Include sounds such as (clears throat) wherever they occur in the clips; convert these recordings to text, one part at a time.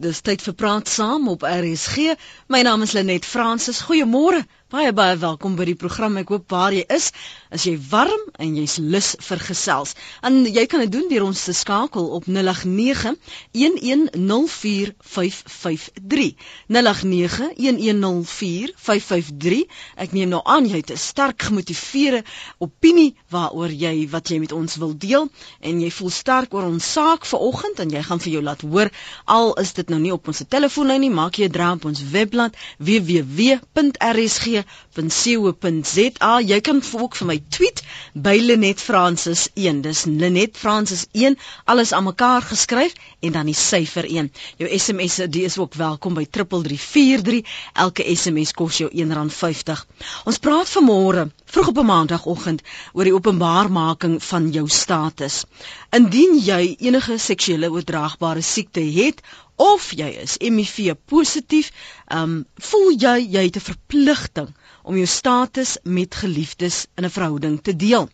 Dis tyd vir praat saam op RSG. My naam is Lenet Fransis. Goeiemôre. Baie baie welkom by die program. Ek hoop waar jy is, is jy warm en jy's lus vir gesels. En jy kan dit doen deur ons te skakel op 0891104553. 0891104553. Ek neem nou aan jy het 'n sterk gemotiveerde opinie waaroor jy wat jy met ons wil deel en jy voel sterk oor ons saak vanoggend en jy gaan vir jou laat hoor al is dit nou nie op ons telefoonlyn nie, maak jy 'n draai op ons webblad www.rsg www.rsg.co.za. Jy kan ook vir my tweet by Lenet Francis 1. Dis Lenet Francis 1 alles aan mekaar geskryf en dan die syfer 1. Jou SMS die is ook welkom by 3343. Elke SMS kos jou R1.50. Ons praat vanmôre vroeg op 'n maandagooggend oor die openbaarmaking van jou status. Indien jy enige seksuele oordraagbare siekte het of jy is HIV positief, um, voel jy jy het 'n verpligting om jou status met geliefdes in 'n verhouding te deel.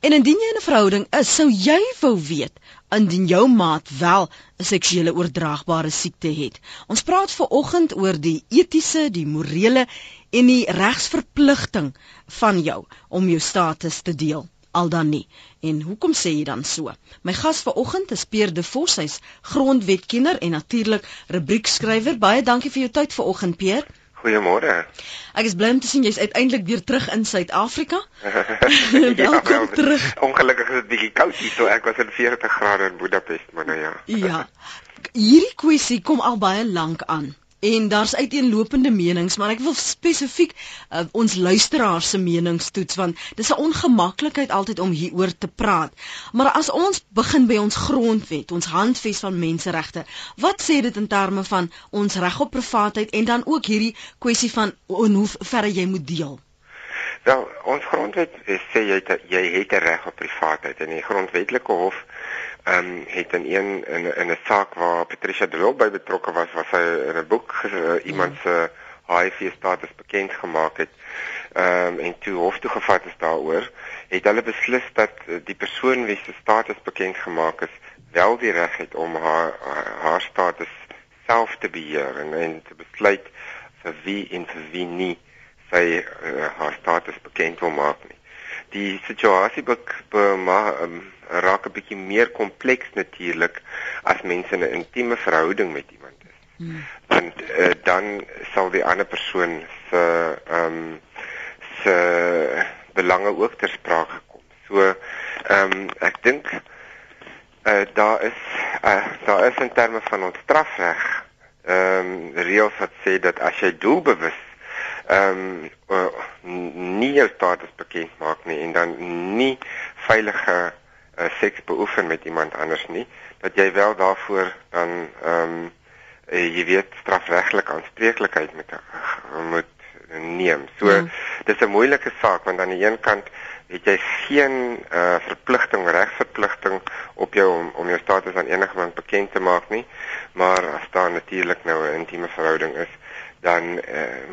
En indien jy in 'n verhouding is, sou jy wou weet indien jou maat wel 'n seksuele oordraagbare siekte het. Ons praat ver oggend oor die etiese, die morele en die regsverpligting van jou om jou status te deel al dan nie. En hoekom sê jy dan so? My gas vanoggend is Peer de Vos, hy's grondwetkenner en natuurlik rubriekskrywer. Baie dankie vir jou tyd vanoggend, Peer. Goeiemôre. Ek is bly om te sien jy's uiteindelik weer terug in Suid-Afrika. (laughs) Welkom ja, terug. Ongelukkig is dit bietjie koud hier, so ek was in 40 grade in Budapest, maar nou ja. ja. Hierdie kwessie kom al baie lank aan en daar's uiteenlopende menings maar ek wil spesifiek uh, ons luisteraars se menings toets want dis 'n ongemaklikheid altyd om hieroor te praat. Maar as ons begin by ons grondwet ons handves van menseregte wat sê dit in terme van ons reg op privaatheid en dan ook hierdie kwessie van in hoe ver jy moet deel? Wel ons grondwet sê jy het, jy het 'n reg op privaatheid en die grondwetlike hof ehm um, het in een in in 'n saak waar Patricia de Lille by betrokke was, was sy in 'n boek uh, iemand se HIV status bekend gemaak het. Ehm um, en toe hof toe gevat is daaroor, het hulle beslis dat die persoon wie se status bekend gemaak is, wel die reg het om haar haar status self te beheer en en te besluit vir wie en vir wie nie sy uh, haar status bekend wil maak nie. Die situasie be, be maar um, raak 'n bietjie meer kompleks natuurlik as mense in 'n intieme verhouding met iemand is. Hmm. Want uh, dan sal die ander persoon se ehm um, se belange ook ter sprake kom. So ehm um, ek dink uh, daar is uh, daar is in terme van ons strafreg ehm um, reëls wat sê dat as jy doelbewus ehm um, uh, nie jou status bekend maak nie en dan nie veilige uh, seks beoefen met iemand anders nie dat jy wel daarvoor dan ehm um, uh, jy weet strafregtelik aanspreeklikheid met uh, moet neem. So ja. dis 'n moeilike saak want aan die een kant het jy geen uh, verpligting regsverpligting op jou om om jou status aan enigiemand bekend te maak nie, maar as daar natuurlik nou 'n intieme verhouding is, dan uh,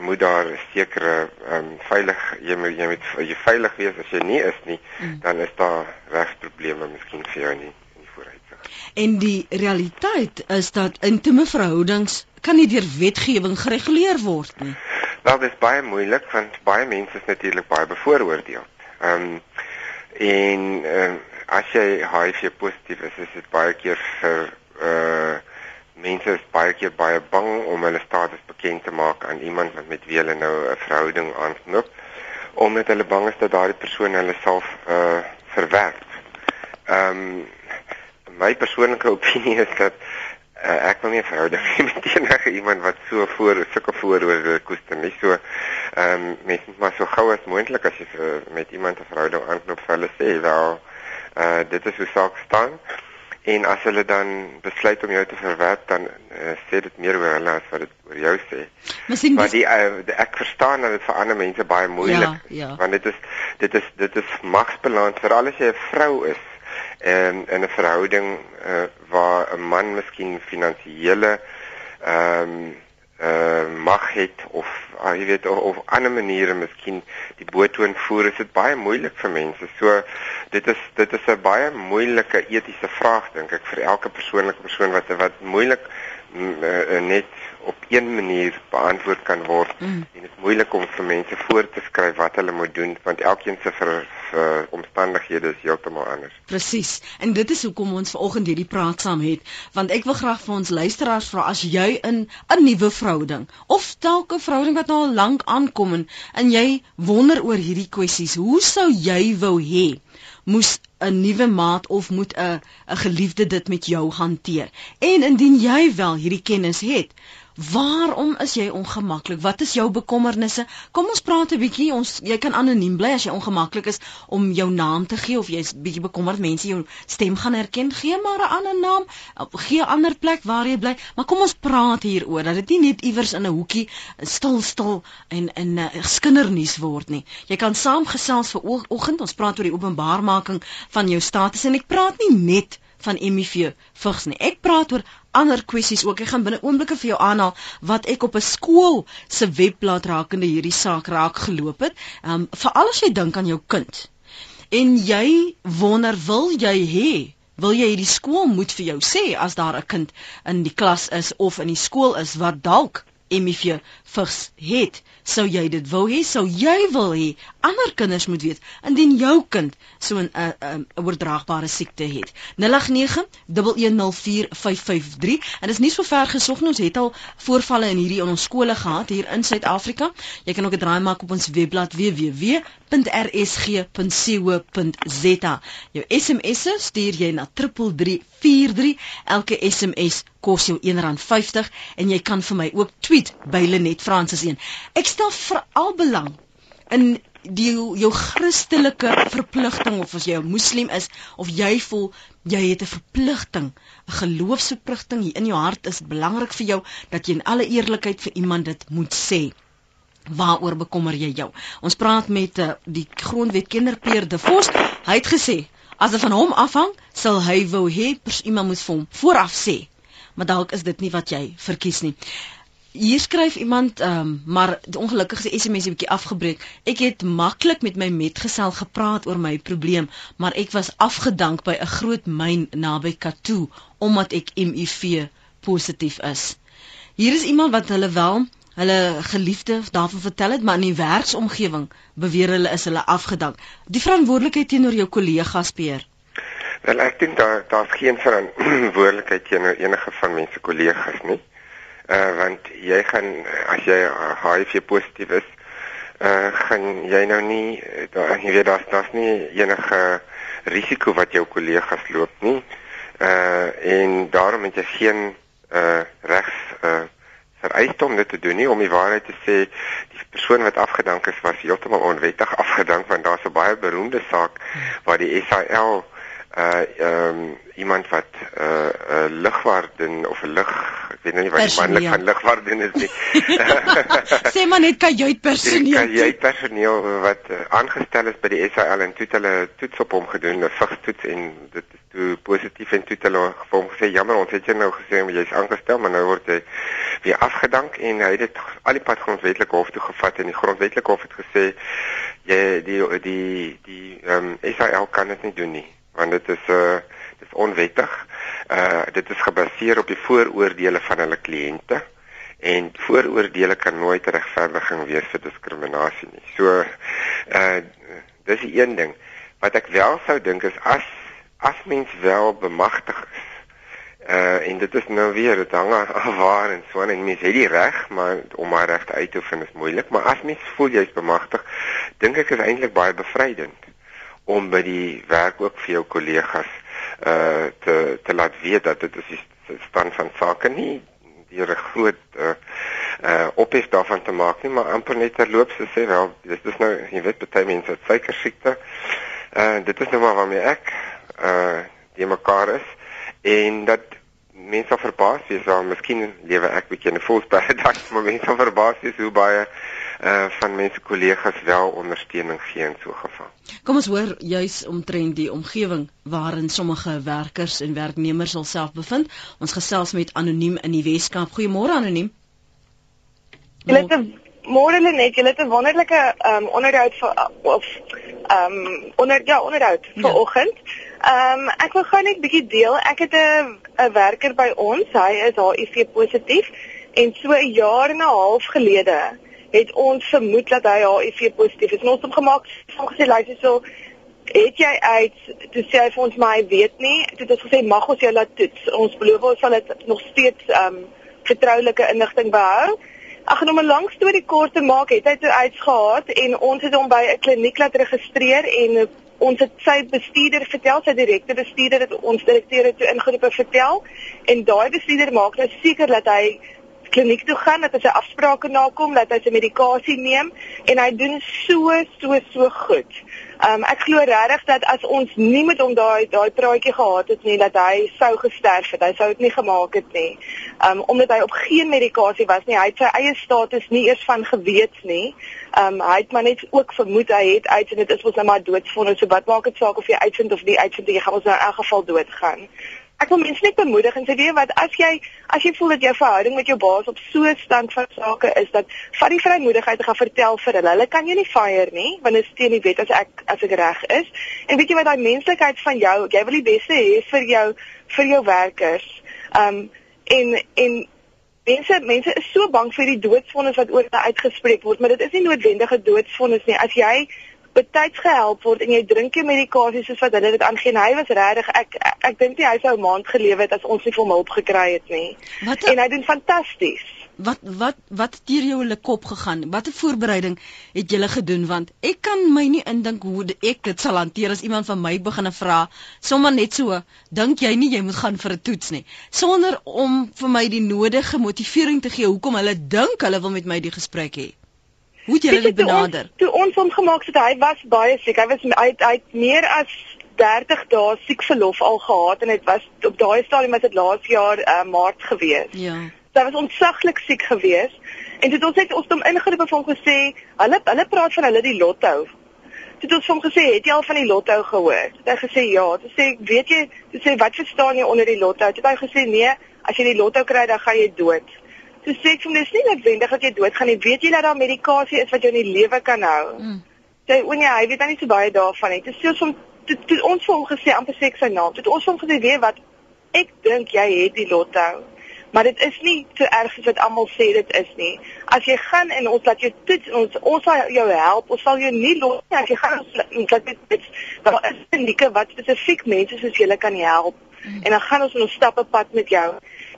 moet daar sekere um, veilig jy moet jy moet jy veilig wees as jy nie is nie mm. dan is daar regsprobleme miskien vir jou nie in die vooruitsig. En die realiteit is dat intieme verhoudings kan nie deur wetgewing gereguleer word nie. Wel dis baie moeilik want baie mense is natuurlik baie bevooroordeel. Ehm um, en uh, as jy HIV positief is, is dit baie keer vir uh mense is baie keer baie bang om hulle status bekend te maak aan iemand wat met wie hulle nou 'n verhouding aanknoop omdat hulle bang is dat daardie persoon hulle self uh verwerp. Ehm um, my persoonlike (laughs) opinie is dat uh, ek wil nie 'n verhouding (laughs) hê met enige iemand wat so voor sulke vooroordele koester nie. So ehm um, mens moet maar so gou as moontlik as jy uh, met iemand 'n verhouding aanknoop, vir hulle sê wel uh dit is hoe saak staan. En as hulle dan besluit om jou te verwerp dan uh, sê dit meer oor hulle as wat dit oor jou sê. Misschien maar die, uh, die ek verstaan dat dit vir ander mense baie moeilik is. Ja, ja. Want dit is dit is dit is magsbalans veral as jy 'n vrou is en in 'n verhouding uh, waar 'n man miskien finansiële ehm um, uh mag het of uh, jy weet of, of ander maniere miskien die boetoon voer is dit baie moeilik vir mense. So dit is dit is 'n baie moeilike etiese vraag dink ek vir elke persoonlike persoon wat wat moeilik uh, net op een manier beantwoord kan word mm. en dit is moeilik om vir mense voor te skryf wat hulle moet doen want elkeen se vir, vir omstandighede is heeltemal anders. Presies. En dit is hoekom ons vanoggend hierdie praat saam het want ek wil graag vir ons luisteraars vra as jy in 'n nuwe verhouding of dalk 'n verhouding wat nou al lank aankom en, en jy wonder oor hierdie kwessies, hoe sou jy wou hê moes 'n nuwe maat of moet 'n 'n geliefde dit met jou hanteer. En indien jy wel hierdie kennis het, Waarom is jy ongemaklik? Wat is jou bekommernisse? Kom ons praat 'n bietjie. Ons jy kan anoniem bly as jy ongemaklik is om jou naam te gee of jy's bietjie bekommerd mense jou stem gaan herken. Gee maar 'n ander naam. Gee 'n ander plek waar jy bly. Maar kom ons praat hieroor dat dit nie net iewers in 'n hoekie stil stil en in 'n uh, skindernuus word nie. Jy kan saamgesels vir oggend. Ons praat oor die openbaarmaking van jou status en ek praat nie net van HIV vigs nie. Ek praat oor ander kwessies ook. Ek gaan binne oomblikke vir jou aanhaal wat ek op 'n skool se webblad rakende hierdie saak raak geloop het. Ehm um, veral as jy dink aan jou kind. En jy wonder, wil jy hê Wil jy hierdie skool moet vir jou sê as daar 'n kind in die klas is of in die skool is wat dalk HIV vigs het? Sou jy dit wou hê? Sou jy wil hê ander kinders moet weet? Indien jou kind so 'n 'n oordraagbare siekte het. 0891104553 en dit is nie so ver gesog nie. Ons het al voorvalle in hierdie in ons skole gehad hier in Suid-Afrika. Jy kan ook 'n draai maak op ons webblad www.rsg.co.za jou SMS'e stuur jy na 3343 elke SMS kos jou R1.50 en jy kan vir my ook tweet by Lenet Francis 1. Ek stel veral belang in die jou Christelike verpligting of as jy 'n moslim is of jy voel jy het 'n verpligting, 'n geloofsverpligting hier in jou hart is belangrik vir jou dat jy in alle eerlikheid vir iemand dit moet sê. Waaroor bekommer jy jou? Ons praat met uh, die grondwet kinderpeer De Vos. Hy het gesê as dit van hom afhang, sal hy wou hê iemand moet vir hom vooraf sê maar dalk is dit nie wat jy verkies nie. Hier skryf iemand, ehm, um, maar ongelukkig se SMS 'n bietjie afgebreek. Ek het maklik met my metgesel gepraat oor my probleem, maar ek was afgedank by 'n groot myn naby Katoo omdat ek HIV positief is. Hier is iemand wat hulle wel hulle geliefde daarvan vertel het, maar in die werksomgewing beweer hulle is hulle afgedank. Die verantwoordelikheid teenoor jou kollegas peer. Wel ek dink daar daar's geen verantwoordelikheid teenoor enige van mense kollegas nie. Uh want jy gaan as jy HIV positief is, uh gaan jy nou nie daar jy weet daar's daar's nie enige risiko wat jou kollegas loop nie. Uh en daarom het jy geen uh regs uh vereiste om dit te doen nie om die waarheid te sê die persoon wat afgedank is was heeltemal onwettig afgedank want daar's 'n baie beroemde saak waar die SAL uh ehm um, iemand wat uh 'n uh, lugwaarden of 'n lug ek weet nou nie wat die manlik van lugwaarden is nie. (laughs) Sê maar net kajuit personeel. Kajuit personeel wat uh, aangestel is by die SAL en toe hulle toets op hom gedoen, 'n vigstoets en dit is toe positief en toe hulle vir hom gesê jammer ons het jou nou gesê jy's aangestel maar nou word jy weer afgedank en hy het dit al die pad grondwetlike hof toe gevat en die grondwetlike hof het gesê jy die die die ehm um, SAL kan dit nie doen nie want dit is 'n uh, dis onwettig. Uh dit is gebaseer op die vooroordeele van hulle kliënte en vooroordeele kan nooit regverdiging wees vir diskriminasie nie. So uh dis die een ding wat ek wel sou dink is as as mens wel bemagtig is uh en dit is nou weer dit hang af waar en so en mens het die reg maar om maar reg uit te oefen is moeilik maar as mens voel jy's bemagtig dink ek is eintlik baie bevrydend om by die werk ook vir jou kollegas uh te te laat weet dat dit is die stand van sake nie deur 'n groot uh uh ophef daarvan te maak nie maar amper net terloops te sê wel dis is nou jy weet baie mense het suiker siekte uh dit is nou maar waarmee ek uh die mekaar is en dat mense sal verbaas wees want miskien lewe ek bietjie in 'n false paradise maar mense sal verbaas wees hoe baie uh van mense kollegas wel ondersteuning gee in so 'n geval. Kom ons hoor juis omtrent die omgewing waarin sommige werkers en werknemers alself bevind. Ons gesels met anoniem in die Weskaap. Goeiemôre anoniem. Hulle het 'n môre net, julle het 'n wonderlike ehm um, onderhoud vir of ehm um, onder ja, onderhoud ja. vanoggend. Ehm um, ek wil gou net 'n bietjie deel. Ek het 'n 'n werker by ons. Hy is HIV positief en so 'n jaar en 'n half gelede het ons vermoed dat hy HIV positief is. En ons het hom gemaak, hom gesê luister so het jy uit toe sê hy vir ons maar hy weet nie. Toe het ons gesê mag ons jou laat toets. Ons beloof ons sal dit nog steeds ehm um, vertroulike inligting behou. Ag en om 'n lang storie kort te maak, het hy toe uitgehaat en ons het hom by 'n kliniek laat registreer en ons het sy bestuurder vertel, sy direkte bestuurder het ons direkteur toe ingeroep vertel en daai bestuurder maak nou seker dat hy kliniek toe gaan, dat hy sy afsprake nakom, dat hy sy medikasie neem en hy doen so so so goed. Um ek glo regtig dat as ons nie met hom daai daai praatjie gehad het nie dat hy sou gesterf het. Hy sou dit nie gemaak het nie. Um omdat hy op geen medikasie was nie. Hy het sy eie status nie eers van geweet nie. Um hy het maar net ook vermoed hy het uit en dit is mos nou maar doodsvonnis. So wat maak dit saak of jy uitvind of nie uitvind jy gaan ons nou in elk geval doodgaan ek wil mense net bemoedig en sê weet wat as jy as jy voel dat jou verhouding met jou baas op so 'n stand van sake is dat vat die vrymoedigheid te gaan vertel vir hulle. Hulle kan jou nie fire nie want dit steen die wet as ek as ek reg is. En weet jy wat daai menslikheid van jou, jy wil die beste hê vir jou vir jou werkers. Um en en mense mense is so bang vir die doodsvonnis wat oor hulle uitgespreek word, maar dit is nie noodwendige doodsvonnis nie. As jy betyds gehelp word en jy drink jou medikasie soos wat hulle dit aangee. Hy was regtig ek ek, ek dink nie hy sou 'n maand gelewe het as ons nie vir hom hulp gekry het nie. Wat, en hy doen fantasties. Wat wat wat het deur jou hulle kop gegaan? Watter voorbereiding het jy gedoen want ek kan my nie indink hoe ek dit sal hanteer as iemand van my begine vra sommer net so dink jy nie jy moet gaan vir 'n toets nie sonder om vir my die nodige motivering te gee hoekom hulle dink hulle wil met my die gesprek hê Hoe het jy dit benader? Toe ons, ons hom gemaak het, hy was baie siek. Hy was hy het, hy het meer as 30 dae siek verlof al gehad en dit was op daai stadium was dit laas jaar uh, maart gewees. Ja. So, hy was ontsaglik siek gewees en dit ons het ons hom ingeroep en hom gesê, hulle hulle praat van hulle die lotto. Dit ons hom gesê, het jy al van die lotto gehoor? Het hy gesê ja. Toe sê ek, weet jy, toe sê wat verstaan jy onder die lotto? Toe het hy gesê nee, as jy die lotto kry dan gaan jy dood. Toe sê ek vir hom dis nie noodwendig dat jy doodgaan nie. Weet jy dat daar medikasie is wat jou in die lewe kan hou? Mm. Sê o nee, hy weet dan nie so baie daarvan nie. Dis soos om toe, toe ons vir hom gesê amper sê ek sy naam. Toe ons vir hom gesê weet wat ek dink jy het die lotto. Maar dit is nie so erg soos wat almal sê dit is nie. As jy gaan en ons laat jou toets, ons ons sal jou help. Ons sal jou nie los nie as jy gaan ons laat jou toets. Daar is klinieke wat spesifiek mense soos julle kan help. Mm. En dan gaan ons 'n stappe pad met jou.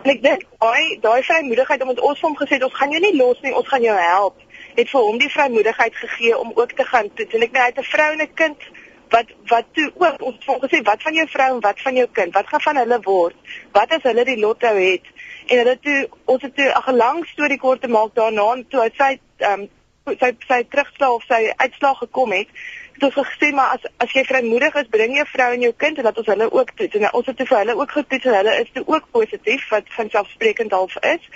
En ek dink daai daai vrymoedigheid om met ons hom gesê ons gaan jou nie los nie, ons gaan jou help. Het vir hom die vrymoedigheid gegee om ook te gaan toe. En ek net hy het 'n vrou en 'n kind wat wat toe ook ons het gesê wat van jou vrou en wat van jou kind? Wat gaan van hulle word? Wat as hulle die lotto het? En hulle toe ons het toe 'n lang storie kort te maak daarna toe sy ehm um, sy sy terugslag of sy uitslag gekom het het ons gesê maar as as jy vrymoedig is, bring jou vrou en jou kind en laat ons hulle ook toets. En ons het vir hulle ook getoets en hulle is toe ook positief wat van selfsprekend half is.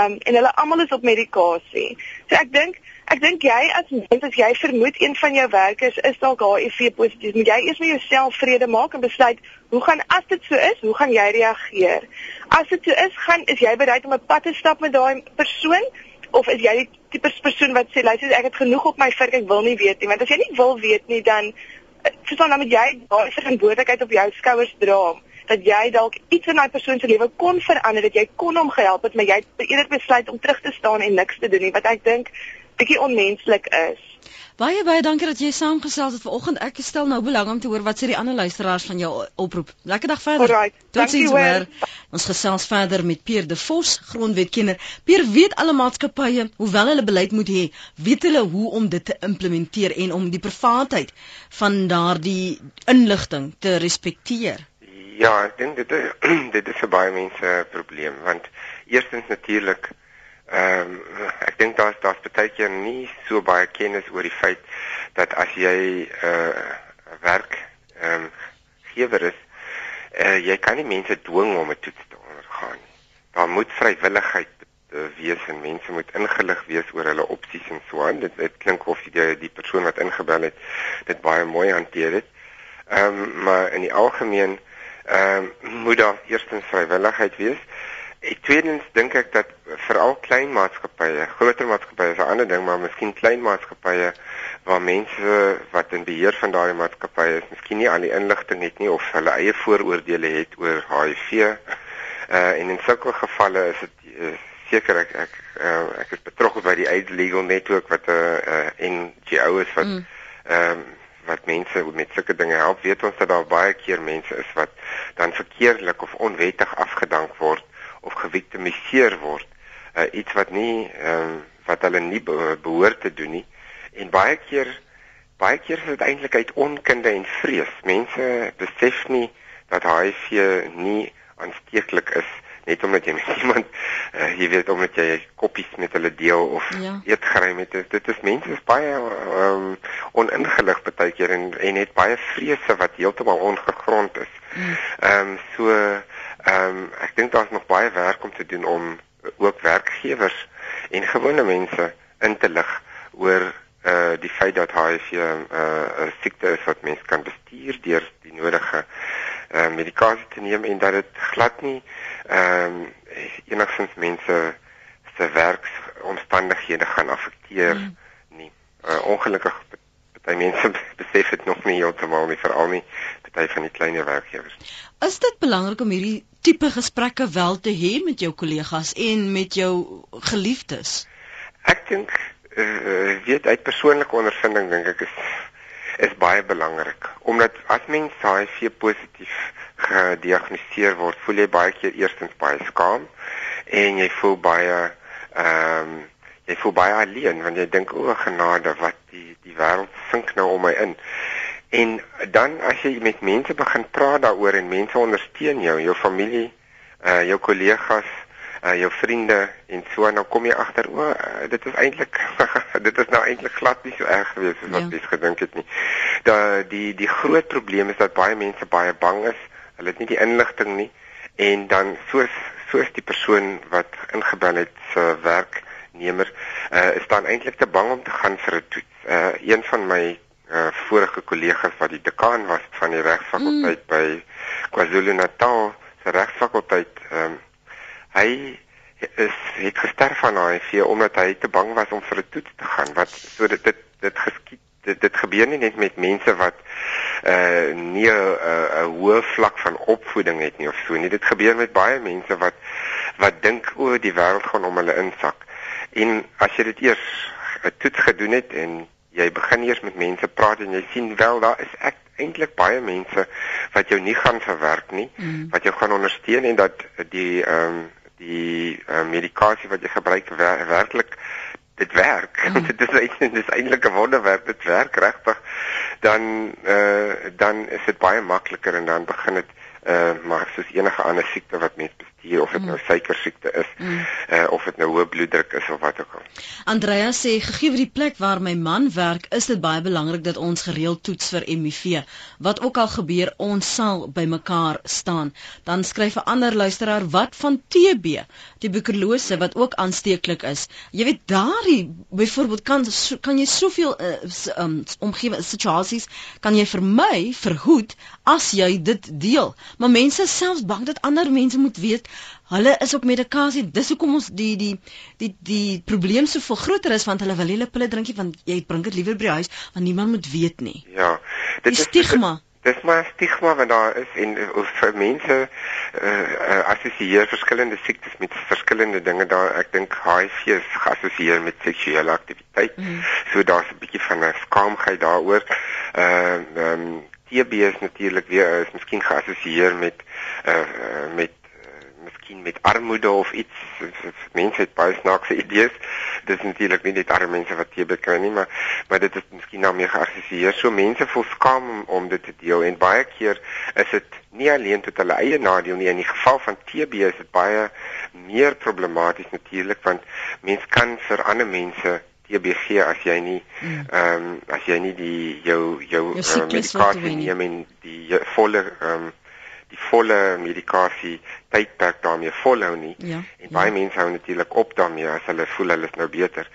Um en hulle almal is op medikasie. So ek dink ek dink jy as mens as jy vermoed een van jou werkers is dalk HIV positief, moet jy eers met jouself vrede maak en besluit hoe gaan as dit so is, hoe gaan jy reageer? As dit so is, gaan is jy bereid om 'n pad te stap met daai persoon? Of is jy die tipe persoon wat sê luister ek het genoeg op my vurk ek wil nie weet nie. Want as jy nie wil weet nie dan eh, verstaan dan moet jy daai verantwoordelikheid op jou skouers dra dat jy dalk iets in daai persoon se lewe kon verander dat jy kon hom gehelp het maar jy het eerder besluit om terug te staan en niks te doen nie wat ek dink bietjie onmenslik is Baie baie dankie dat jy saamgesels het vanoggend. Ek stel nou belang om te hoor wat sê die ander luisteraars van jou oproep. Lekker dag verder. Totsiens hoor. Ons gesels verder met Pier De Vos, grondwetkenner. Pier weet alle maatskappye, hoewel hulle beleid moet hê, weet hulle hoe om dit te implementeer en om die privaatheid van daardie inligting te respekteer. Ja, ek dink dit is (clears throat) dit is vir baie mense 'n probleem want eerstens natuurlik Ehm um, ek dink daar's daar's baie keer nie so baie kennis oor die feit dat as jy 'n uh, werk ehm um, gewer is, uh, jy kan nie mense dwing om 'n toets te ondergaan nie. Daar moet vrywilligheid uh, wees en mense moet ingelig wees oor hulle opsies en so aan. Dit dit klink of die die persoon wat ingebel het dit baie mooi hanteer het. Ehm um, maar in die algemeen ehm um, moet daar eerstens vrywilligheid wees. Ek tweedens dink ek dat veral klein maatskappye. Groter maatskappye is 'n ander ding, maar miskien klein maatskappye waar mense wat in beheer van daardie maatskappye is, miskien nie al die inligting het nie of hulle eie vooroordeele het oor HIV. Uh en in sulke gevalle is dit uh, seker ek ek uh, ek is betrokke by die AIDS Legal Network wat 'n uh, uh, NGO is wat mm. ehm mm. um, wat mense met sulke dinge help. Weet ons dat daar baie keer mense is wat dan verkeerdelik of onwettig afgedank word of geviktimiseer word. Uh, iets wat nie ehm um, wat hulle nie behoort te doen nie. En baie keer baie keer is dit eintlik uit onkunde en vrees. Mense besef nie dat HIV nie aansteeklik is net omdat jy (laughs) met iemand uh, jy weet omdat jy koppies met hulle deel of ja. eet gry met dit dit is mense is baie um, oningelig baie keer en en het baie vrese wat heeltemal ongegrond is. Mm. Ehm um, so ehm um, ek dink daar's nog baie werk om te doen om ook werkgewers en gewone mense in te lig oor uh die feit dat HIV 'n uh, 'n siekte is wat mense kan bestuur deur die nodige uh medikasie te neem en dat dit glad nie ehm um, enigstens mense se werksomstandighede gaan affekteer mm. nie. Uh, ongelukkig baie mense (laughs) besef dit nog nie heeltemal nie veral nie party van die kleiner werkgewers. Is dit belangrik om hierdie tipe gesprekke wel te hê met jou kollegas en met jou geliefdes? Ek dink uh, weet uit persoonlike ondervinding dink ek is is baie belangrik omdat as mens HIV positief gediagnoseer word, voel jy baie keer eerstens baie skaam en jy voel baie ehm um, jy voel baie alleen want jy dink o genade wat die die wêreld sink nou om my in. En dan as jy met mense begin praat daaroor en mense ondersteun jou, jou familie, uh jou kollegas, uh jou vriende en so en dan kom jy agter o uh, dit is eintlik (laughs) dit is nou eintlik glad nie so erg gewees as wat jy ja. gedink het nie. Da die die groot probleem is dat baie mense baie bang is hulle het nie die inligting nie en dan soos soos die persoon wat ingebel het se werknemer uh, is dan eintlik te bang om te gaan vir 'n toets. Uh, een van my uh, vorige kollegas wat die dekaan was van die regsfakulteit mm. by KwaZulu-Natal se regsfakulteit, um, hy is het gesterf van HIV omdat hy te bang was om vir 'n toets te gaan wat so dit dit, dit geskied dit dit gebeur nie net met mense wat uh nie 'n hoë vlak van opvoeding het nie of so nie. Dit gebeur met baie mense wat wat dink o, die wêreld gaan om hulle insak. En as jy dit eers 'n toets gedoen het en jy begin eers met mense praat en jy sien wel daar is ek eintlik baie mense wat jou nie gaan verwerk nie, mm. wat jou gaan ondersteun en dat die ehm um, die uh, medikasie wat jy gebruik wer werklik dit werk. Mm. (laughs) dit is dit is eintlik 'n wonderwerk. Dit werk regtig. Dan eh uh, dan is dit baie makliker en dan begin dit eh uh, maar soos enige ander siekte wat mens bestuur of dit mm. nou suiker siekte is mm. uh, of dit nou hoë bloeddruk is of wat ook al. Andrea sê gegee vir die plek waar my man werk, is dit baie belangrik dat ons gereeld toets vir HIV. Wat ook al gebeur, ons sal by mekaar staan. Dan skryf 'n ander luisteraar wat van TB, tuberkulose wat ook aansteeklik is. Jy weet daardie byvoorbeeld kan kan jy soveel uh, um, omgewe situasies kan jy vermy verhoed as jy dit deel. Maar mense selfs bang dat ander mense moet weet hulle is op medikasie. Dis hoekom ons die die die die probleem so veel groter is want hulle wil hulle pille drinkie want jy bring dit liewer by die huis want niemand moet weet nie. Ja. Dit die is stigma. Dis maar stigma wat daar is en uh, vir mense uh, uh, assosieer verskillende siektes met verskillende dinge daar ek dink HIV is geassosieer met seksuele aktiwiteit. Mm. So daar's 'n bietjie van 'n skaamheid daaroor. Ehm uh, um, TB is natuurlik weer is miskien geassosieer met uh, met miskien met armoede of iets. Mense het baie snaakse (laughs) idees. Dit is natuurlik nie net arme mense wat TB kry nie, maar maar dit is miskien nou meer geassosieer. So mense voel skaam om, om dit te deel en baie keer is dit nie alleen tot hulle eie nadeel nie. In die geval van TB is dit baie meer problematies natuurlik want mense kan vir ander mense TB gee as jy nie hmm. ehm mm. um, as jy nie die jou jou, jou uh, medikasie neem en die volle ehm um, die volle medikasie tydperk daarmee volhou nie. Ja, en baie ja. mense hou natuurlik op daarmee as hulle voel hulle is nou beter.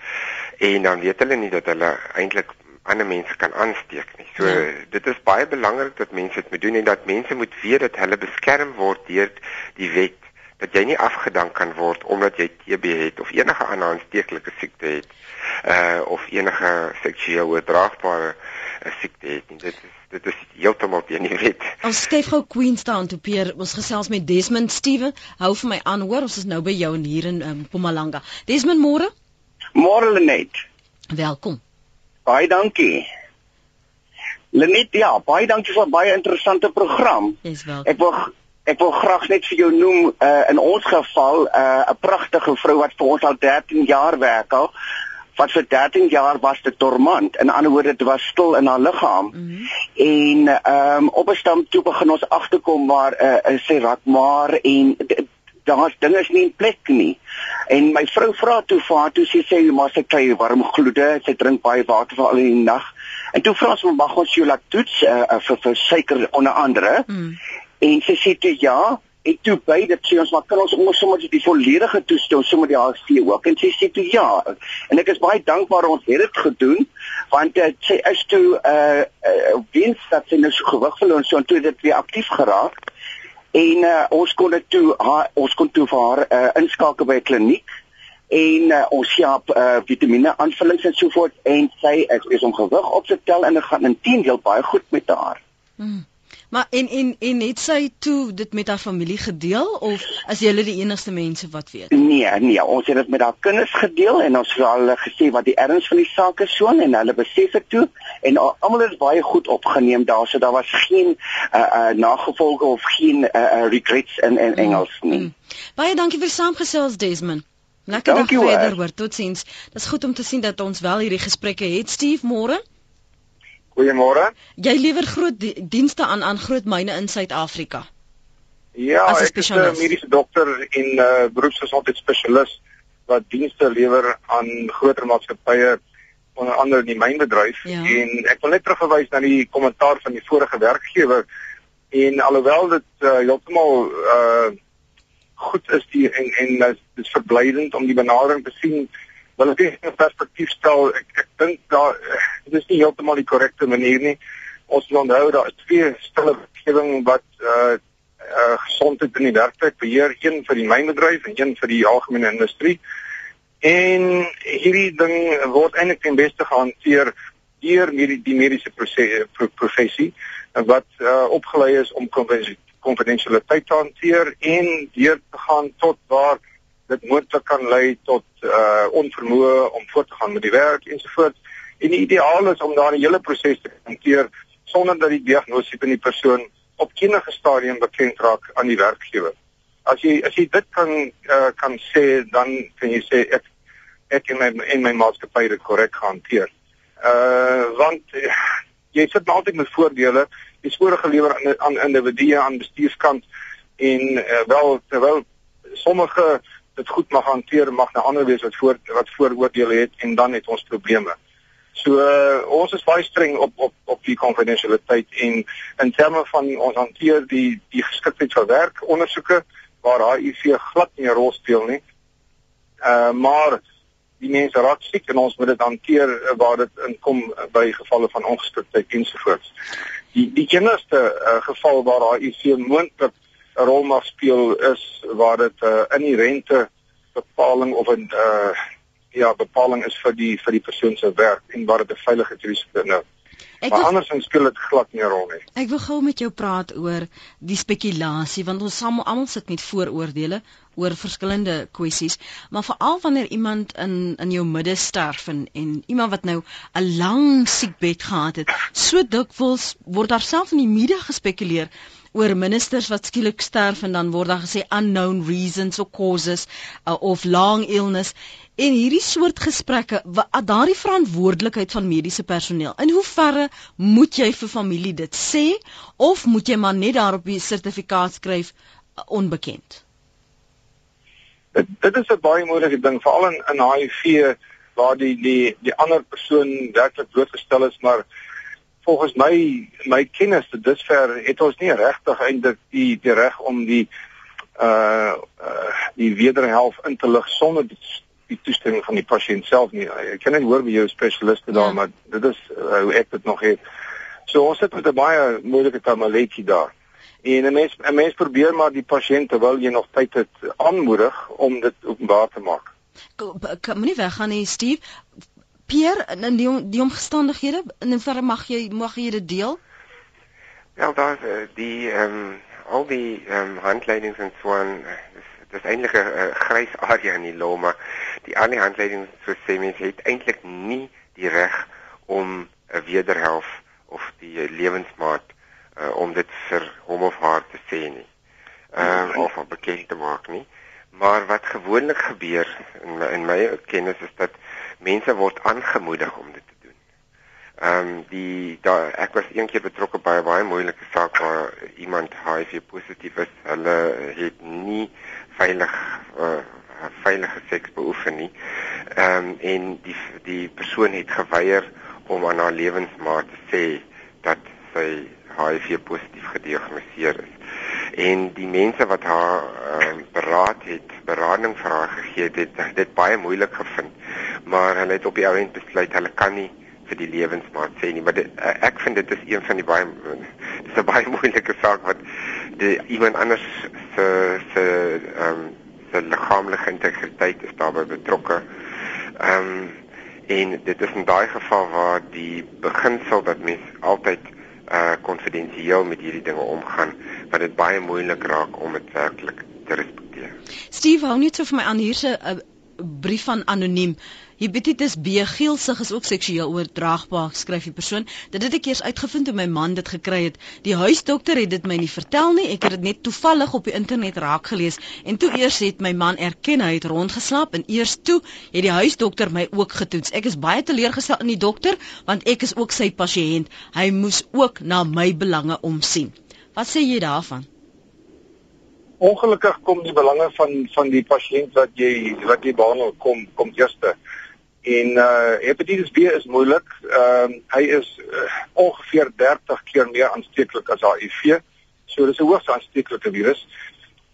En dan weet hulle nie dat hulle eintlik ander mense kan aansteek nie. So ja. dit is baie belangrik dat mense dit moet doen en dat mense moet weet dat hulle beskerm word deur die wet dat jy nie afgedank kan word omdat jy TB het of enige ander aansteeklike siekte het uh of enige seksueel oordraagbare uh, siekte het nie. Dit is dit is heeltemal teen die wet. Ons skryf gou Queenstown toe Peer, ons gesels met Desmond Steven. Hou vir my aan hoor, ons is nou by jou hier in um, Mpumalanga. Desmond môre? Môre Lenet. Welkom. Baie dankie. Lenet, ja, baie dankie vir 'n baie interessante program. Jy's welkom. Ek wil ek wil graag net vir jou noem uh in ons geval uh 'n pragtige vrou wat vir ons al 13 jaar werk al wat vir 13 jaar was dit dormant. In ander woorde, dit was stil in haar liggaam. Mm -hmm. En ehm um, op 'n stam toe begin ons agterkom maar uh, uh sy raak maar en daar's dinge is nie in plek nie. En my vrou vra toe vir haar toe sy sê maar sy kry warm gloede, sy drink baie water vir al die nag. En toe vra ons mag ons jou laat toets uh, uh, vir vir suiker onder andere. Mm. En sy sê toe ja, en toe dit sê ons maar kan ons ons sommer die volledige toestel sommer die HC ook en sy sê toe ja en ek is baie dankbaar ons het dit gedoen want uh, sy is toe uh, uh wins dat sy nou so gewig verloor so en toe dit weer aktief geraak en uh, ons kon dit toe haar, ons kon toe vir haar uh, inskakel by 'n kliniek en uh, ons sien uh, vitamiene aanvullings en so voort en sy is, is om gewig op te tel en dit gaan intedeel baie goed met haar. Hmm. Maar en en en het sy toe dit met haar familie gedeel of as jy hulle die enigste mense wat weet? Nee, nee, ons het dit met haar kinders gedeel en ons het hulle gesê wat die erns van die saak is so en hulle besef dit toe en almal het baie goed opgeneem daar so daar was geen uh, uh nagevolge of geen uh, uh regrets in in Engels nie. Mm, mm. Baie dankie vir saamgesels Desmond. Lekker dag verder hoor. Totsiens. Dit is goed om te sien dat ons wel hierdie gesprekke het. Steve, môre. Goeiemôre. Jy lewer groot dienste aan aan groot myne in Suid-Afrika. Ja, ek is 'n mediese dokter en 'n uh, beroepsgesondheidsspesialis wat dienste lewer aan groter maatskappye onder andere in die mynbedryf ja. en ek wil net terugverwys na die kommentaar van die vorige werkgewer en alhoewel dit uh, heeltemal uh goed is die en en dit is verblydend om die benadering te sien wil ek net 'n perspektief stel. Ek ek dink daar dit is nie heeltemal die korrekte manier nie. Ons moet onthou daar is twee stille wetgewing wat uh uh gesondheid in die werkplek beheer, een vir die mynbedryf en een vir die algemene industrie. En hierdie ding word eintlik ten beste gehanteer deur die, die mediese professie wat uh opgelei is om konfidensialiteit te hanteer en deur te gaan tot waar dit moontlik kan lei tot uh onvermoë om voort te gaan met die werk ensovoorts. En die ideaal is om daardie hele proses te hanteer sonder dat die diagnose van die persoon op enige stadium bekend raak aan die werkgewer. As jy as jy dit kan uh kan sê dan kan jy sê ek ek en my en my maatskappy dit korrek hanteer. Uh want uh, jy sit altyd met voordele, jy spore gelewer aan aan individue aan bestuurskant en uh, wel terwyl sommige dit goed mag hanteer mag 'n ander wees wat voor wat vooroordeele het en dan het ons probleme. So uh, ons is baie streng op op op die konfidensialiteit en in terme van ons hanteer die die geskiktheid vir werk ondersoeke waar HIV glad nie 'n rol speel nie. Uh maar die mense raak siek en ons moet dit hanteer waar dit inkom by gevalle van ongeskiktheid ensovoorts. Die die enigste uh, geval waar HIV moontlik 'n rol mag speel is waar dit 'n uh, inherente bepaling of 'n uh, ja, bepaling is vir die vir die persoon se werk en waar dit 'n veiligheidsrisiko inhou. Maar wil, andersins speel dit glad nie 'n rol nie. Ek wil gou met jou praat oor die spekulasie want ons almal almal sit met vooroordeele oor verskillende kwessies, maar veral wanneer iemand in in jou midde sterf en en iemand wat nou 'n lang siekbed gehad het, so dikwels word daar self in die media gespekuleer oor ministers wat skielik sterf en dan word daar gesê unknown reasons or causes uh, of long illness. En hierdie soort gesprekke daardie verantwoordelikheid van mediese personeel in hoeverre moet jy vir familie dit sê of moet jy maar net daarop die sertifikaat skryf uh, onbekend? Dit, dit is 'n baie moeilike ding veral in in HIV waar die die die ander persoon werklik blootgestel is maar volgens my my kennis tot dusver het ons nie regtig eintlik die die reg om die uh uh die wederhelf in te lig sonder die, die toestemming van die pasiënt self nie. Ek kan net hoor by jou spesialiste daar, ja. maar dit is uh, hoe ek dit nog het. So ons sit met 'n baie moeilike tamaletjie daar. En 'n mens 'n mens probeer maar die pasiënt terwyl jy nog tyd het aanmoedig om dit openbaar te maak. Kan moenie weggaan nie, Steve. Pierre, in die die omstandighede, in watter mag jy mag jy dit deel? Wel, daar uh, die ehm um, al die ehm um, handleidings en so aan dis dis eintlik 'n uh, grys area in die law, maar die ander handleidings so sê mens het eintlik nie die reg om 'n wederhelf of die lewensmaat uh, om dit vir hom of haar te sê nie. Ehm uh, of om bekend te maak nie. Maar wat gewoonlik gebeur in my, in my kennis is dat mense word aangemoedig om dit Ehm um, die daar ek was eendag betrokke by 'n baie moeilike saak waar iemand HIV positief is. Hulle het nie veilig uh, veilige seks beoefen nie. Ehm um, en die die persoon het geweier om aan haar lewensmaat te sê dat sy HIV positief gediagnoseer is. En die mense wat haar um, beraad het, berading vir haar gegee het, het dit baie moeilik gevind. Maar hulle het op die ou end besluit hulle kan nie vir die lewensmaat sê nie, maar dit, eh, ek vind dit is een van die baie (laughs) dis 'n baie (laughs) moeilike saak wat die iemand anders se se ehm um, se liggaamlike integriteit is daarbey betrokke. Ehm um, en dit is in daai geval waar die beginsel dat mens altyd uh konfidensieel met hierdie dinge omgaan, wat dit baie moeilik raak om dit werklik te respekteer. Steve hou net so vir my aan hierse 'n uh, brief van anoniem. Hepatitis B geelsig is ook seksueel oordraagbaar, skryf die persoon. Dit het ek eers uitgevind toe my man dit gekry het. Die huisdokter het dit my nie vertel nie. Ek het dit net toevallig op die internet raak gelees en toe eers het my man erken hy het rondgeslaap en eers toe het die huisdokter my ook getoets. Ek is baie teleurgestel in die dokter want ek is ook sy pasiënt. Hy moes ook na my belange omsien. Wat sê jy daarvan? Ongelukkig kom die belange van van die pasiënt wat jy wat jy behandel kom kom eerste. En uh hepatitis B is moeilik. Ehm uh, hy is uh, ongeveer 30 keer meer aansteeklik as HIV. So dis 'n hoogs aansteeklike virus.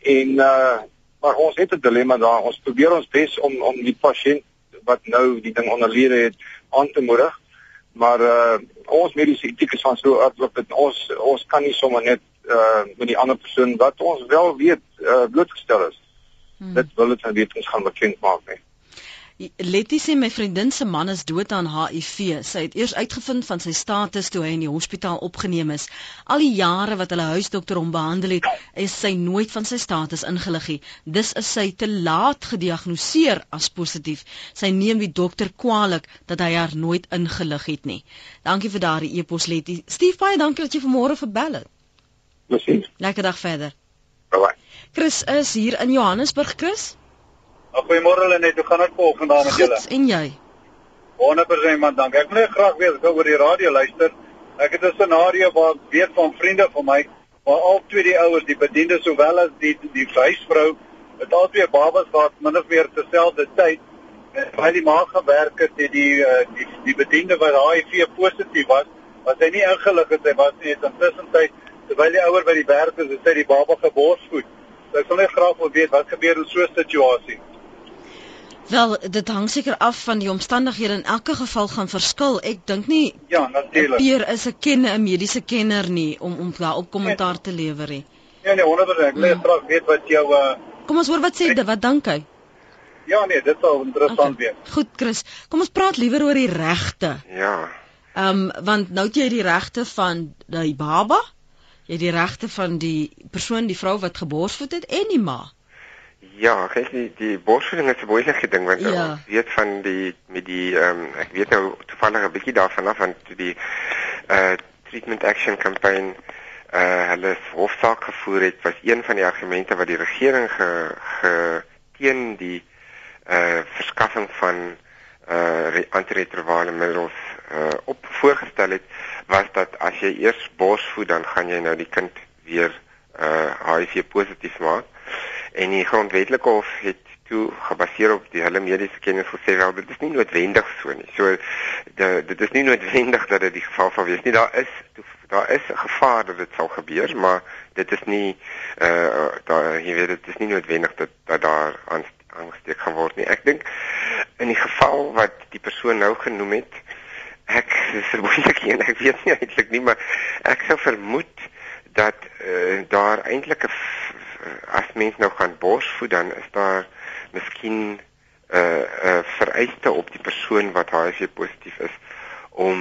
En uh maar ons het 'n dilemma daar. Ons probeer ons bes om om die pasiënt wat nou die ding onderlede het aan te moedig. Maar uh ons mediese etiek is van so aard dat ons ons kan nie sommer net uh met die ander persoon wat ons wel weet uh blootgestel is. Hmm. Dit wil dit aan wetens gaan bekend maak nie. Letty sê my vriendin se man is dood aan HIV. Sy het eers uitgevind van sy status toe hy in die hospitaal opgeneem is. Al die jare wat hulle huisdokter hom behandel het, is sy nooit van sy status ingelig nie. Dis is sy te laat gediagnoseer as positief. Sy neem die dokter kwaadlik dat hy haar nooit ingelig het nie. Dankie vir daardie e-pos Letty. Stief baie dankie dat jy vanmôre verbel het. Totsiens. Lekker dag verder. Bye bye. Chris is hier in Johannesburg, Chris. Goeiemôre hulle net. Hoe gaan dit vol vandaan met julle? En jy? 100% man, dankie. Ek wil net graag weet, ek oor die radio luister. Ek het 'n scenario waar ek weet van vriende van my waar al twee die ouers, die bediende sowel as die die huisvrou, het al twee babas gehad min of meer terselfde tyd. En terwyl die ma gewerk het, het die uh, die die bediende wat HIV positief was, was hy nie ingelig het hy was nie intussen tyd terwyl die ouer by die werk is, het hy die baba geborsvoed. So ek wil net graag wil weet wat gebeur in so 'n situasie. Wel, dit hang seker af van die omstandighede in elke geval gaan verskil. Ek dink nie Ja, natuurlik. Peer is 'n kenner, 'n mediese kenner nie om om daar op kommentaar te lewer nie. Ja, nee, wonderlik. Ek wil graag weet wat jou uh Kom ons hoor wat sê dit, wat dink hy? Ja, nee, dit sal interessant okay. wees. Goed, Chris. Kom ons praat liewer oor die regte. Ja. Ehm um, want nou het jy die regte van die baba, jy het die regte van die persoon, die vrou wat geborsvoed het en die ma. Ja, kyk die die borsvoeding is 'n moeilike ding want ja. ons weet van die met die ehm um, ek weet nou toevallig 'n bietjie daarvan af van die uh treatment action campaign uh hulle hofsaak gevoer het was een van die argumente wat die regering ge, ge teen die uh verskaffing van uh antiretrovirale middels uh op voorgestel het was dat as jy eers borsvoed dan gaan jy nou die kind weer uh HIV positief maak en die grondwetlike hof het toe gebaseer op die hele mediese kennis gesê wel dit is nie noodwendig so nie. So dit is nie noodwendig dat dit die geval sal wees nie. Daar is daar is 'n gevaar dat dit sal gebeur, maar dit is nie uh, daar jy weet dit is nie noodwendig dat dat daar aangesteek gaan word nie. Ek dink in die geval wat die persoon nou genoem het, ek (laughs) is vermoedelik en ek weet nie eintlik nie, maar ek sou vermoed dat uh, daar eintlik as mens nou gaan borsvoed dan is daar miskien 'n uh, uh, vereiste op die persoon wat HIV positief is om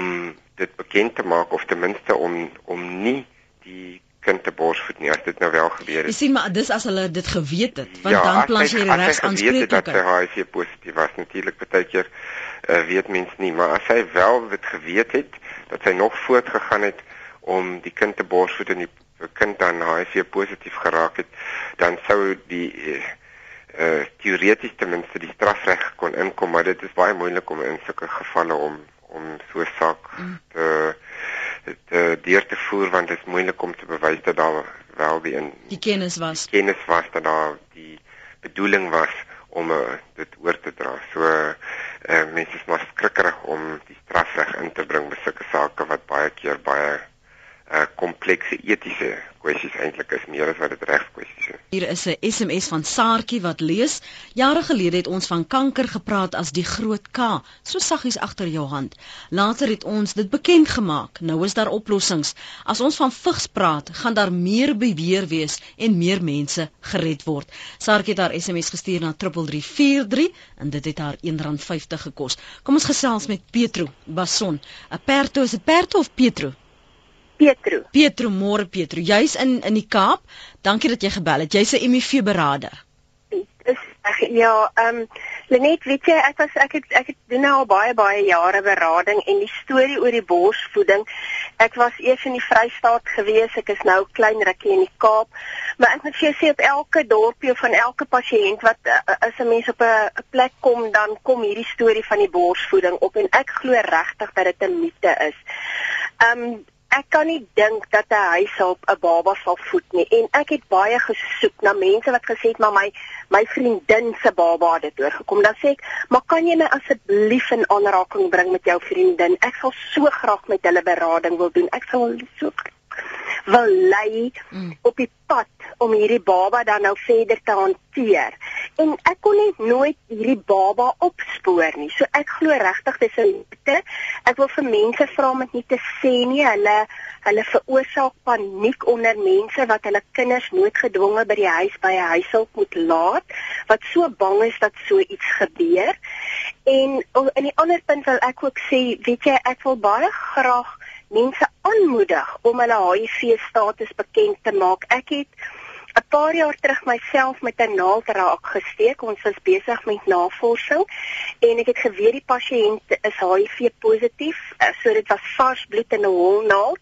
dit bekend te maak of ten minste om om nie die kind te borsvoed nie as dit nou wel gebeur het. Jy sien maar dis as hulle dit geweet het want ja, dan plas jy regs aanspreek dat hy HIV positief was natuurlik baie keer uh, weet mens nie maar as hy wel dit geweet het dat hy nog voortgegaan het om die kind te borsvoed en die kind dan HIV positief geraak het, dan sou die eh uh, teoreties ten minste die strafreg kon inkom, maar dit is baie moeilik om in sulke gevalle om om so 'n saak mm. te te deur te voer want dit is moeilik om te bewys dat daar wel die in die kennis was. Die kennis was dat daar die bedoeling was om uh, dit oor te dra. So uh, mense is maar skrikkerig om die strafreg in te bring by sulke sake wat baie keer baie uh komplekse etiese kwessies eintlik is meer as wat dit regskwessies is. Hier is 'n SMS van Saartjie wat lees: Jare gelede het ons van kanker gepraat as die groot K, so saggies agter jou hand. Later het ons dit bekend gemaak. Nou is daar oplossings. As ons van vigs praat, gaan daar meer beweer wees en meer mense gered word. Saartjie het haar SMS gestuur na 3343 en dit het haar R1.50 gekos. Kom ons gesels met Petro Bason. 'n Perto is dit Perto of Petro? Petro. Petro, môre Petro. Jy's in in die Kaap. Dankie dat jy gebel het. Jy's 'n HIV beraader. Dis ek ja, ehm um, Lenet, weet jy, ek was ek het ek het doen nou al baie baie jare berading en die storie oor die borsvoeding. Ek was eers in die Vrystaat gewees, ek is nou klein rukkie in die Kaap. Maar ek moet vir jou sê op elke dorpie van elke pasiënt wat uh, as 'n mens op 'n plek kom, dan kom hierdie storie van die borsvoeding op en ek glo regtig dat dit 'n mite is. Ehm um, ek kan nie dink dat 'n huishulp 'n baba sal voed nie. En ek het baie gesoek na mense wat gesê het maar my my vriendin se baba het dit deurgekom dan sê ek maar kan jy my asseblief in aanraking bring met jou vriendin? Ek sal so graag met hulle berading wil doen. Ek sal so wil lei mm. op die pad om hierdie baba dan nou verder te hanteer. En ek kon net nooit hierdie baba opspoor nie. So ek glo regtig dis 'n liefde. Ek wil vir mense vra om dit nie te sê nie. Hulle hulle veroorsaak paniek onder mense wat hulle kinders noodgedwonge by die huis by 'n huishulp moet laat wat so bang is dat so iets gebeur. En in die ander punt wil ek ook sê, weet jy, ek wil baie graag mense aanmoedig om hulle HIV status bekend te maak. Ek het 'n paar jaar terug myself met 'n naald raak gesteek. Ons was besig met navorsing en ek het geweet die pasiënt is HIV positief. Eh, so dit was vars bloed in 'n holnaald.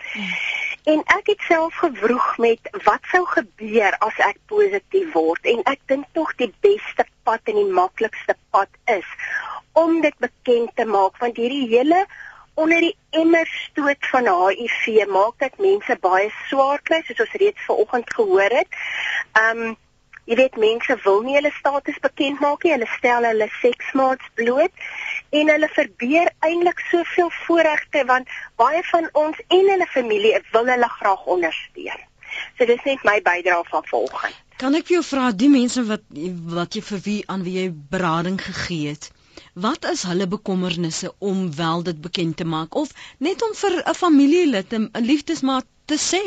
En ek het self gewroeg met wat sou gebeur as ek positief word en ek dink tog die beste pad en die maklikste pad is om dit bekend te maak want hierdie hele onder die emmer stoot van HIV maak dit mense baie swaar kry soos ons reeds vanoggend gehoor het. Um jy weet mense wil nie hulle status bekend maak nie. Hulle stel hulle seksmaats bloot en hulle verbeur eintlik soveel voorregte want baie van ons en hulle familie wil hulle graag ondersteun. So dis net my bydrae van vanoggend. Kan ek jou vra die mense wat wat jy vir wie aan wie jy berading gegee het? Wat is hulle bekommernisse om wel dit bekend te maak of net om vir 'n familielid 'n liefdesmaat te sê?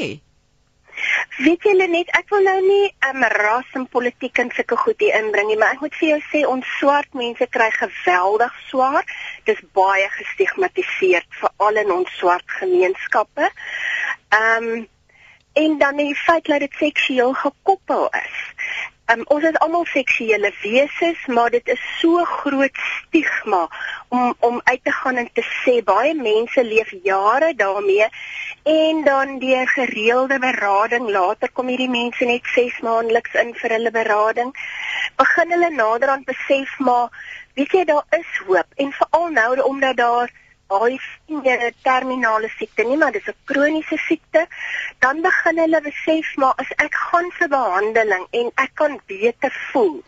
Weet julle net, ek wil nou nie 'n um, ras en politiek in sulke goed hier inbring nie, maar ek moet vir jou sê ons swart mense kry geweldig swaar. Dis baie gestigmatiseer veral in ons swart gemeenskappe. Ehm um, en dan die feit dat dit seksueel gekoppel is. Um, ons is almal seksuele wesens, maar dit is so groot stigma om om uit te gaan en te sê baie mense leef jare daarmee en dan deur gereelde berading later kom hierdie mense net 6 maandeliks in vir hulle berading begin hulle naderhand besef maar weet jy daar is hoop. En veral nou omdat daar HIV nie 'n terminale siekte nie, maar dis 'n kroniese siekte, dan begin hulle besef maar as ek gaan vir behandeling en ek kan beter voel,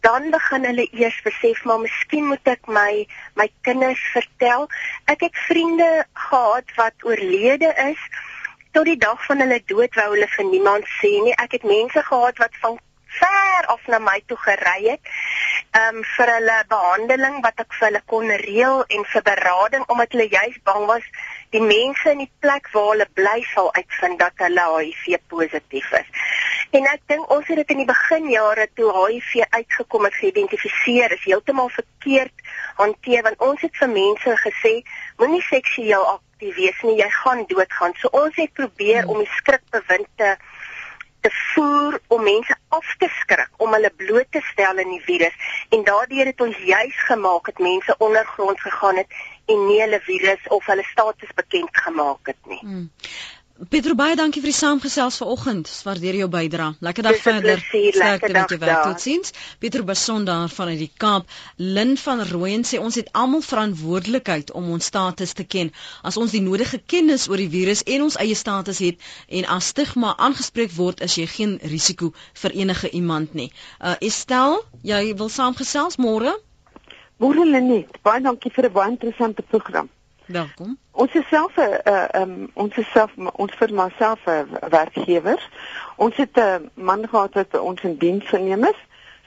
dan begin hulle eers besef maar miskien moet ek my my kinders vertel. Ek het vriende gehad wat oorlede is tot die dag van hulle dood wou hulle vir niemand sê nie. Ek het mense gehad wat van ver af na my toe gery het um, vir hulle behandeling wat ek vir hulle kon reël en vir berading omdat hulle juis bang was die mense in die plek waar hulle bly sal uitvind dat hulle HIV positief is. En ek dink ons het dit in die beginjare toe HIV uitgekom het geïdentifiseer is heeltemal verkeerd hanteer want ons het vir mense gesê moenie seksueel aktief wees nie, jy gaan doodgaan. So ons het probeer hmm. om die skrikbewind te te voer om mense af te skrik om hulle bloot te stel aan die virus en daardeur het ons juis gemaak dat mense ondergronds gegaan het en nie hulle virus of hulle status bekend gemaak het nie. Hmm. Pietro baie dankie vir die saamgesels vanoggend. Waardeer jou bydrae. Lekker dag verder. Sterkte met jou werk. Totsiens. Pietro Beson daar vanuit die Kaap. Lin van Rooyen sê ons het almal verantwoordelikheid om ons status te ken. As ons die nodige kennis oor die virus en ons eie status het en as stigma aangespreek word, is jy geen risiko vir enige iemand nie. Uh Estel, jy wil saamgesels môre? Môre Lenet. Baie dankie vir 'n baie interessante program. Welkom. Ons is self 'n uh, eh, um, ons is self ons firma self 'n werkgewer. Ons het 'n man gehad wat ons in diens geneem is.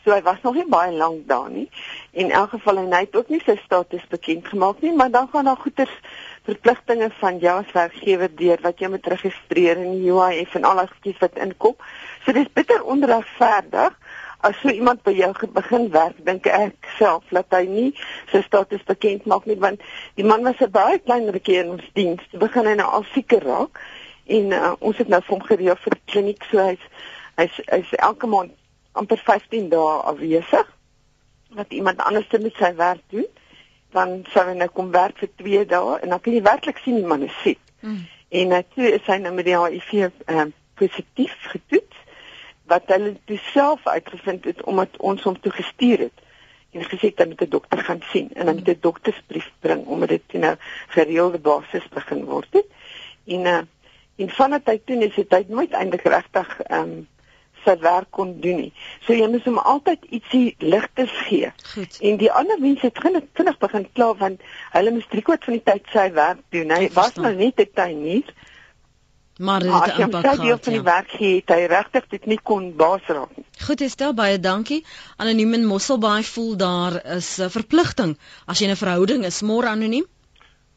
So hy was nog nie baie lank daar nie. En in elk geval hy het ook nie sy status bekend gemaak nie, maar dan gaan daar goeders verpligtinge van jou as werkgewer deur wat jy moet registreer in die UIF en al daai goedjies wat inkom. So dis bitter onregverdig as so iemand by jou begin werk, dink ek self dat hy nie sy status bekend maak nie want die man was 'n baie klein rukkie in ons diens. Hy begin hy nou al seker raak en uh, ons het nou vir hom gereël vir die kliniek so hy's hy's hy's elke maand amper 15 dae afwesig wat iemand anders met sy werk doen. Dan sou hy nou kom werk vir 2 dae en dan kan jy werklik sien die man is siek. Mm. En uh, toe is hy nou met die HIV uh, positief getoets wat hulle self uitgevind het omdat ons hom toe gestuur het en gesê dat met 'n dokter gaan sien en dan met 'n doktersbrief bring omdat dit nou gereelde basis begin word het. En uh en vanaf hy toe is dit hy nooit eintlik regtig ehm um, sy werk kon doen nie. So jy moet hom altyd ietsie ligtes gee. Goed. En die ander mense het vinnig vinnig begin kla want hulle moes drie kwart van die tyd sy werk doen. Hy was nou net 'n tuinier. Maar dit het 'n impak gehad. Hy het van die ja. werk gehad, hy regtig dit nie kon baas raak nie. Goed, Estel, baie dankie. Anoniem in Mosselbaai voel daar is 'n verpligting as jy 'n verhouding is, môre anoniem.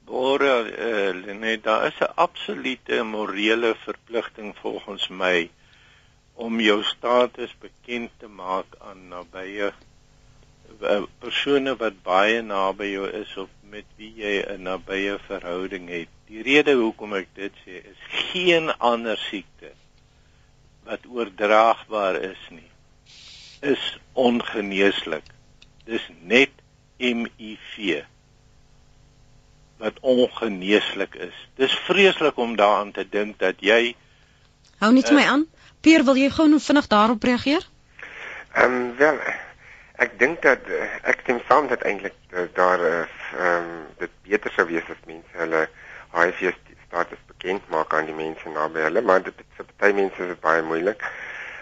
Môre, uh, nee, daar is 'n absolute morele verpligting volgens my om jou status bekend te maak aan nabye uh, persone wat baie naby jou is of met wie jy 'n nabye verhouding het Die rede hoekom ek dit sê is geen ander siekte wat oordraagbaar is nie is ongeneeslik. Dis net HIV wat ongeneeslik is. Dis vreeslik om daaraan te dink dat jy Hou net uh, my aan. Pier, wil jy gou vinnig daarop reageer? Ehm um, wel ek dink dat uh, ek stem saam dat eintlik uh, daar ehm uh, um, dit beter sou wees as mense hulle HIV status bekend maak aan die mense naby hulle, maar dit vir baie mense is dit baie moeilik.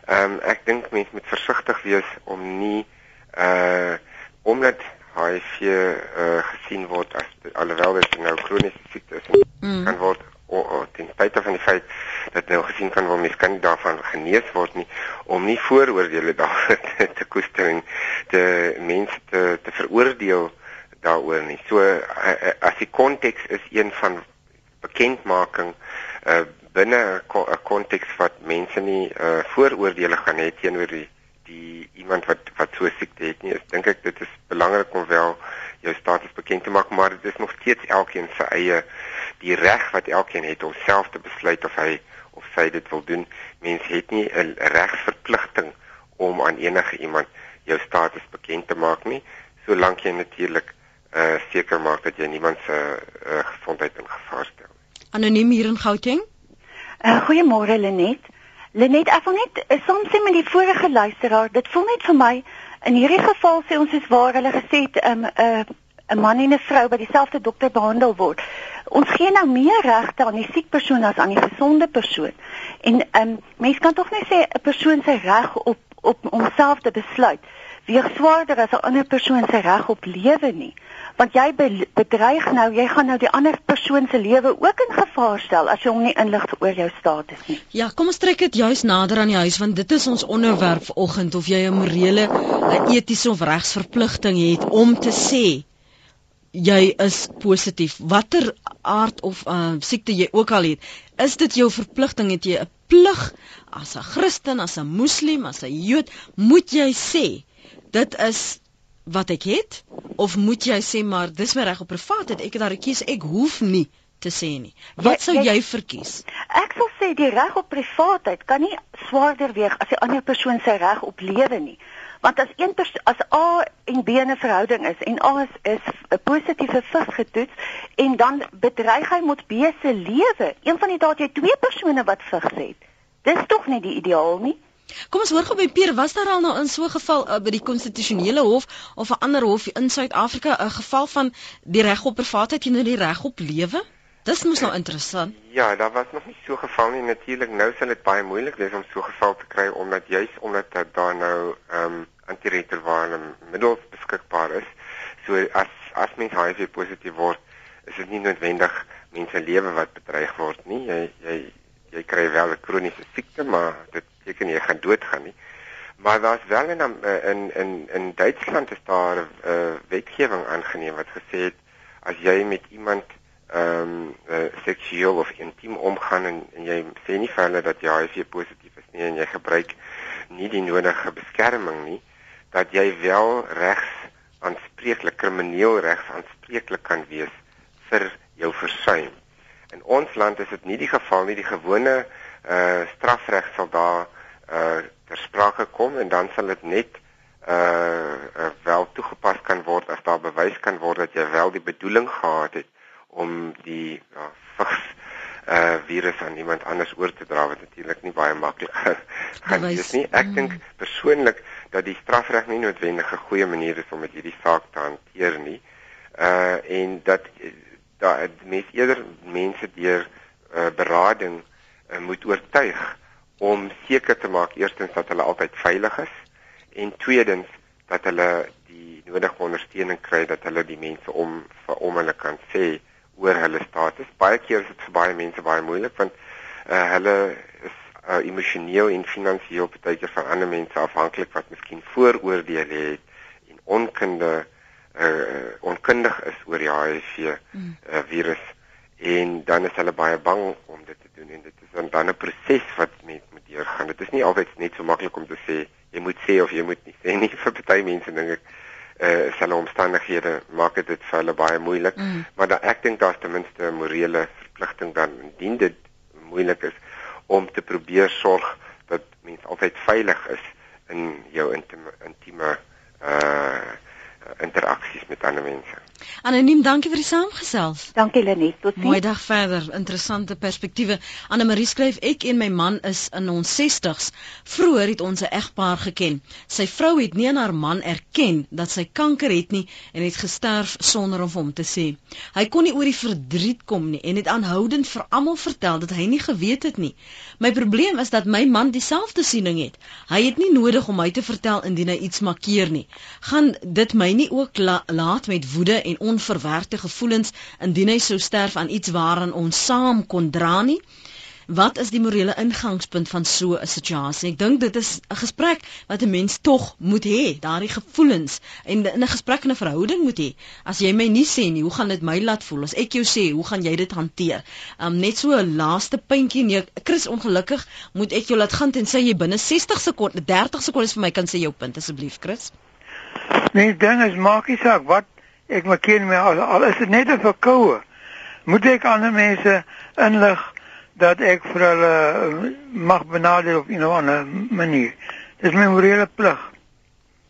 Ehm um, ek dink mense moet versigtig wees om nie uh omdat HIV uh gesien word as alhoewel dit nou kroniese siekte is mm. kan word of, of ten spyte van die feit dat nou gesien kan word mens kan nie daarvan genees word nie om nie vooroordeele (laughs) daaroor te, te koester en te mense te te veroordeel daaroor nie. So uh, as die konteks is een van bekendmaking uh binne 'n konteks wat mense nie uh vooroordeele gaan hê teenoor die die iemand wat wat so siekte het nie. Ek dink ek dit is belangrik om wel jou status bekend te maak, maar dit is nog steeds elkeen se eie die reg wat elkeen het om self te besluit of hy of sy dit wil doen. Mense het nie 'n regsverpligting om aan enige iemand jou status bekend te maak nie, solank jy natuurlik uh seker maak dat jy niemand se uh, gesondheid in gevaar stel. Anoniem hier in Gauteng. Uh, Goeiemôre Lenet. Lenet, ek wil net uh, soms sê met die vorige luisteraar, dit voel net vir my in hierdie geval sê ons is waar hulle gesê het 'n um, 'n uh, 'n man en 'n vrou by dieselfde dokter behandel word. Ons gee nou meer regte aan die siek persoon as aan die gesonde persoon. En ehm um, mense kan tog net sê 'n persoon se reg op op homself te besluit weeg swaarder as 'n ander persoon se reg op lewe nie want jy bedreig nou, jy gaan nou die ander persoon se lewe ook in gevaar stel as jy hom nie inlig oor jou status nie. Ja, kom ons trek dit juis nader aan die huis want dit is ons onderwerp vanoggend of jy 'n morele, 'n etiese of regsverpligting het om te sê jy is positief watter aard of uh, siekte jy ook al het is dit jou verpligting het jy 'n plig. As 'n Christen as 'n moslim as 'n Jood moet jy sê dit is wat ek het of moet jy sê maar dis my reg op privaatheid ek het daar gekies. Ek hoef nie te sê nie. Wat sou jy, verkies? Ek sal sê die reg op privaatheid kan nie swaarder weeg as 'n ander persoon se reg op lewe nie want as een as A en B 'n verhouding is en A is, is 'n positiewe vis getoets en dan bedreig hy met B se lewe. Een van die dae jy twee persone wat vigs het. Dis tog nie die ideaal nie. Kom ons hoor gou by Pierre, was daar al nou in so 'n geval uh, by die konstitusionele hof of 'n ander hof in Suid-Afrika 'n geval van die reg op privaatheid teenoor die reg op lewe? Dis mos nou interessant. Ja, daar was nog nie so geval nie. Natuurlik nou sal dit baie moeilik wees om so geval te kry omdat juis omdat daar nou ehm um, antiretrovirale middels beskikbaar is. So as as mens HIV positief word, is dit nie noodwendig mense lewe wat bedreig word nie. Jy jy jy kry wel 'n kroniese siekte, maar dit beteken jy gaan doodgaan nie. Maar daar's wel in in in in Duitsland is daar 'n uh, wetgewing aangeneem wat gesê het as jy met iemand ehm um, uh, seksueel of intiem omgaan en, en jy sê nie vir hulle dat jy HIV positief is nie en jy gebruik nie die nodige beskerming nie dat jy wel regs aanspreeklik krimineel regs aanspreeklik kan wees vir jou versuim. In ons land is dit nie die geval nie. Die gewone uh strafreg sal daar uh ter sprake kom en dan sal dit net uh, uh wel toegepas kan word as daar bewys kan word dat jy wel die bedoeling gehad het om die ja, vigs uh virus aan iemand anders oor te dra wat natuurlik nie baie maklik (laughs) gaan wees nie. Ek mm. dink persoonlik dat die strafreg nie noodwendig 'n goeie manier is om met hierdie saak te hanteer nie. Uh en dat dat mense eerder mense deur uh berading uh, moet oortuig om seker te maak eerstens dat hulle altyd veilig is en tweedens dat hulle die nodige ondersteuning kry dat hulle die mense om om hulle kan sê oor hulle status. Baie keer is dit vir baie mense baie moeilik want uh, hulle is uh, emosioneel en finansiëel baie keer van ander mense afhanklik wat miskien vooroordeele het en onkunde uh, onkundig is oor die HIV mm. uh, virus en dan is hulle baie bang om dit te doen en dit is dan 'n proses wat met met deurgaan. Dit is nie altyd net so maklik om te sê jy moet sê of jy moet nie sê nie (laughs) vir baie mense dink ek uh, hulle omstandighede maak dit vir hulle baie moeilik. Mm. Maar da, ek dink daar's ten minste 'n morele verpligting dan indien dit moeilik is om te probeer sorg dat mense altyd veilig is in jou intieme intieme eh uh, interaksies met ander mense. Anoniem, dankie vir die saamgesels. Dankie Lenet, tot sien. Mooi dag verder. Interessante perspektiewe. Anne Marie skryf ek en my man is in ons 60s. Vroeger het ons 'n egpaar geken. Sy vrou het nie aan haar man erken dat sy kanker het nie en het gesterf sonder om hom te sê. Hy kon nie oor die verdriet kom nie en het aanhoudend vir almal vertel dat hy nie geweet het nie. My probleem is dat my man dieselfde siening het. Hy het nie nodig om my te vertel indien hy iets makkeer nie. Gaan dit my nie ook la laat met woede en onverwerkte gevoelens indien hy sou sterf aan iets waaraan ons saam kon dra nie. Wat is die morele ingangspunt van so 'n situasie? Ek dink dit is 'n gesprek wat 'n mens tog moet hê, daardie gevoelens en in 'n gesprek en 'n verhouding moet hê. As jy my nie sê nie, hoe gaan dit my laat voel? As ek jou sê, hoe gaan jy dit hanteer? Um net so 'n laaste puntjie nee, Chris ongelukkig moet ek jou laat gaan tensy jy binne 60 sekondes, 30 sekondes vir my kan sê jou punt asseblief, Chris. Nee, ding is maak nie saak wat ek maak nie meer al, al is dit net 'n verkoue. Moet ek ander mense inlig dat ek vir hulle mag benadeel op 'n of ander manier. Dis my morele plig.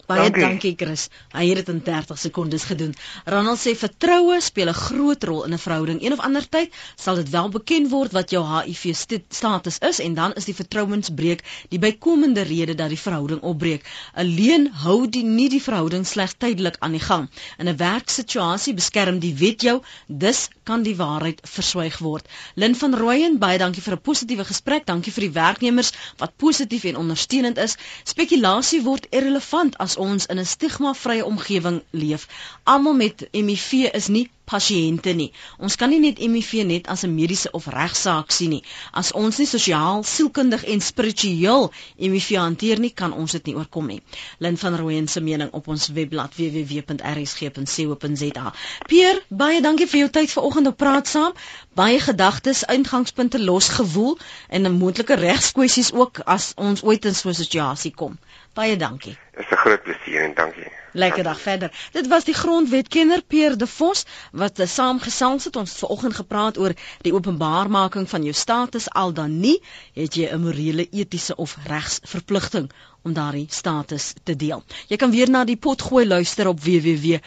Baie dankie. dankie Chris. Hy het dit in 30 sekondes gedoen. Ronald sê vertroue speel 'n groot rol in 'n verhouding. Een of ander tyd sal dit wel bekend word wat jou HIV status is en dan is die vertrouensbreuk die bykomende rede dat die verhouding opbreek. Alleen hou die nie die verhouding slegs tydelik aan die gang. In 'n werksituasie beskerm die wet jou, dus kan die waarheid verswyg word. Lin van Rooyen, baie dankie vir 'n positiewe gesprek. Dankie vir die werknemers wat positief en ondersteunend is. Spekulasie word irrelevant as ons in 'n stigma-vrye omgewing leef. Almal met HIV is nie pasiënte nie. Ons kan nie net HIV net as 'n mediese of regsaak sien nie. As ons nie sosiaal, sielkundig en spiritueel HIV hanteer nie, kan ons dit nie oorkom nie. Lin van Rooyen se mening op ons webblad www.rsg.co.za. Pier, baie dankie vir jou tyd vanoggend om praat saam. Baie gedagtes, ingangspunte losgewoel en 'n moontlike regskwessies ook as ons ooit in so 'n situasie kom. Baie dankie. Dit is 'n groot plesier en dankie. Lekker dag verder. Dit was die grondwetkenner Peer De Vos wat saamgesels het. Ons het vanoggend gepraat oor die openbaarmaking van jou status al dan nie het jy 'n morele, etiese of regsverpligting om daardie status te deel. Jy kan weer na die pot gooi luister op www.rsg.co.za.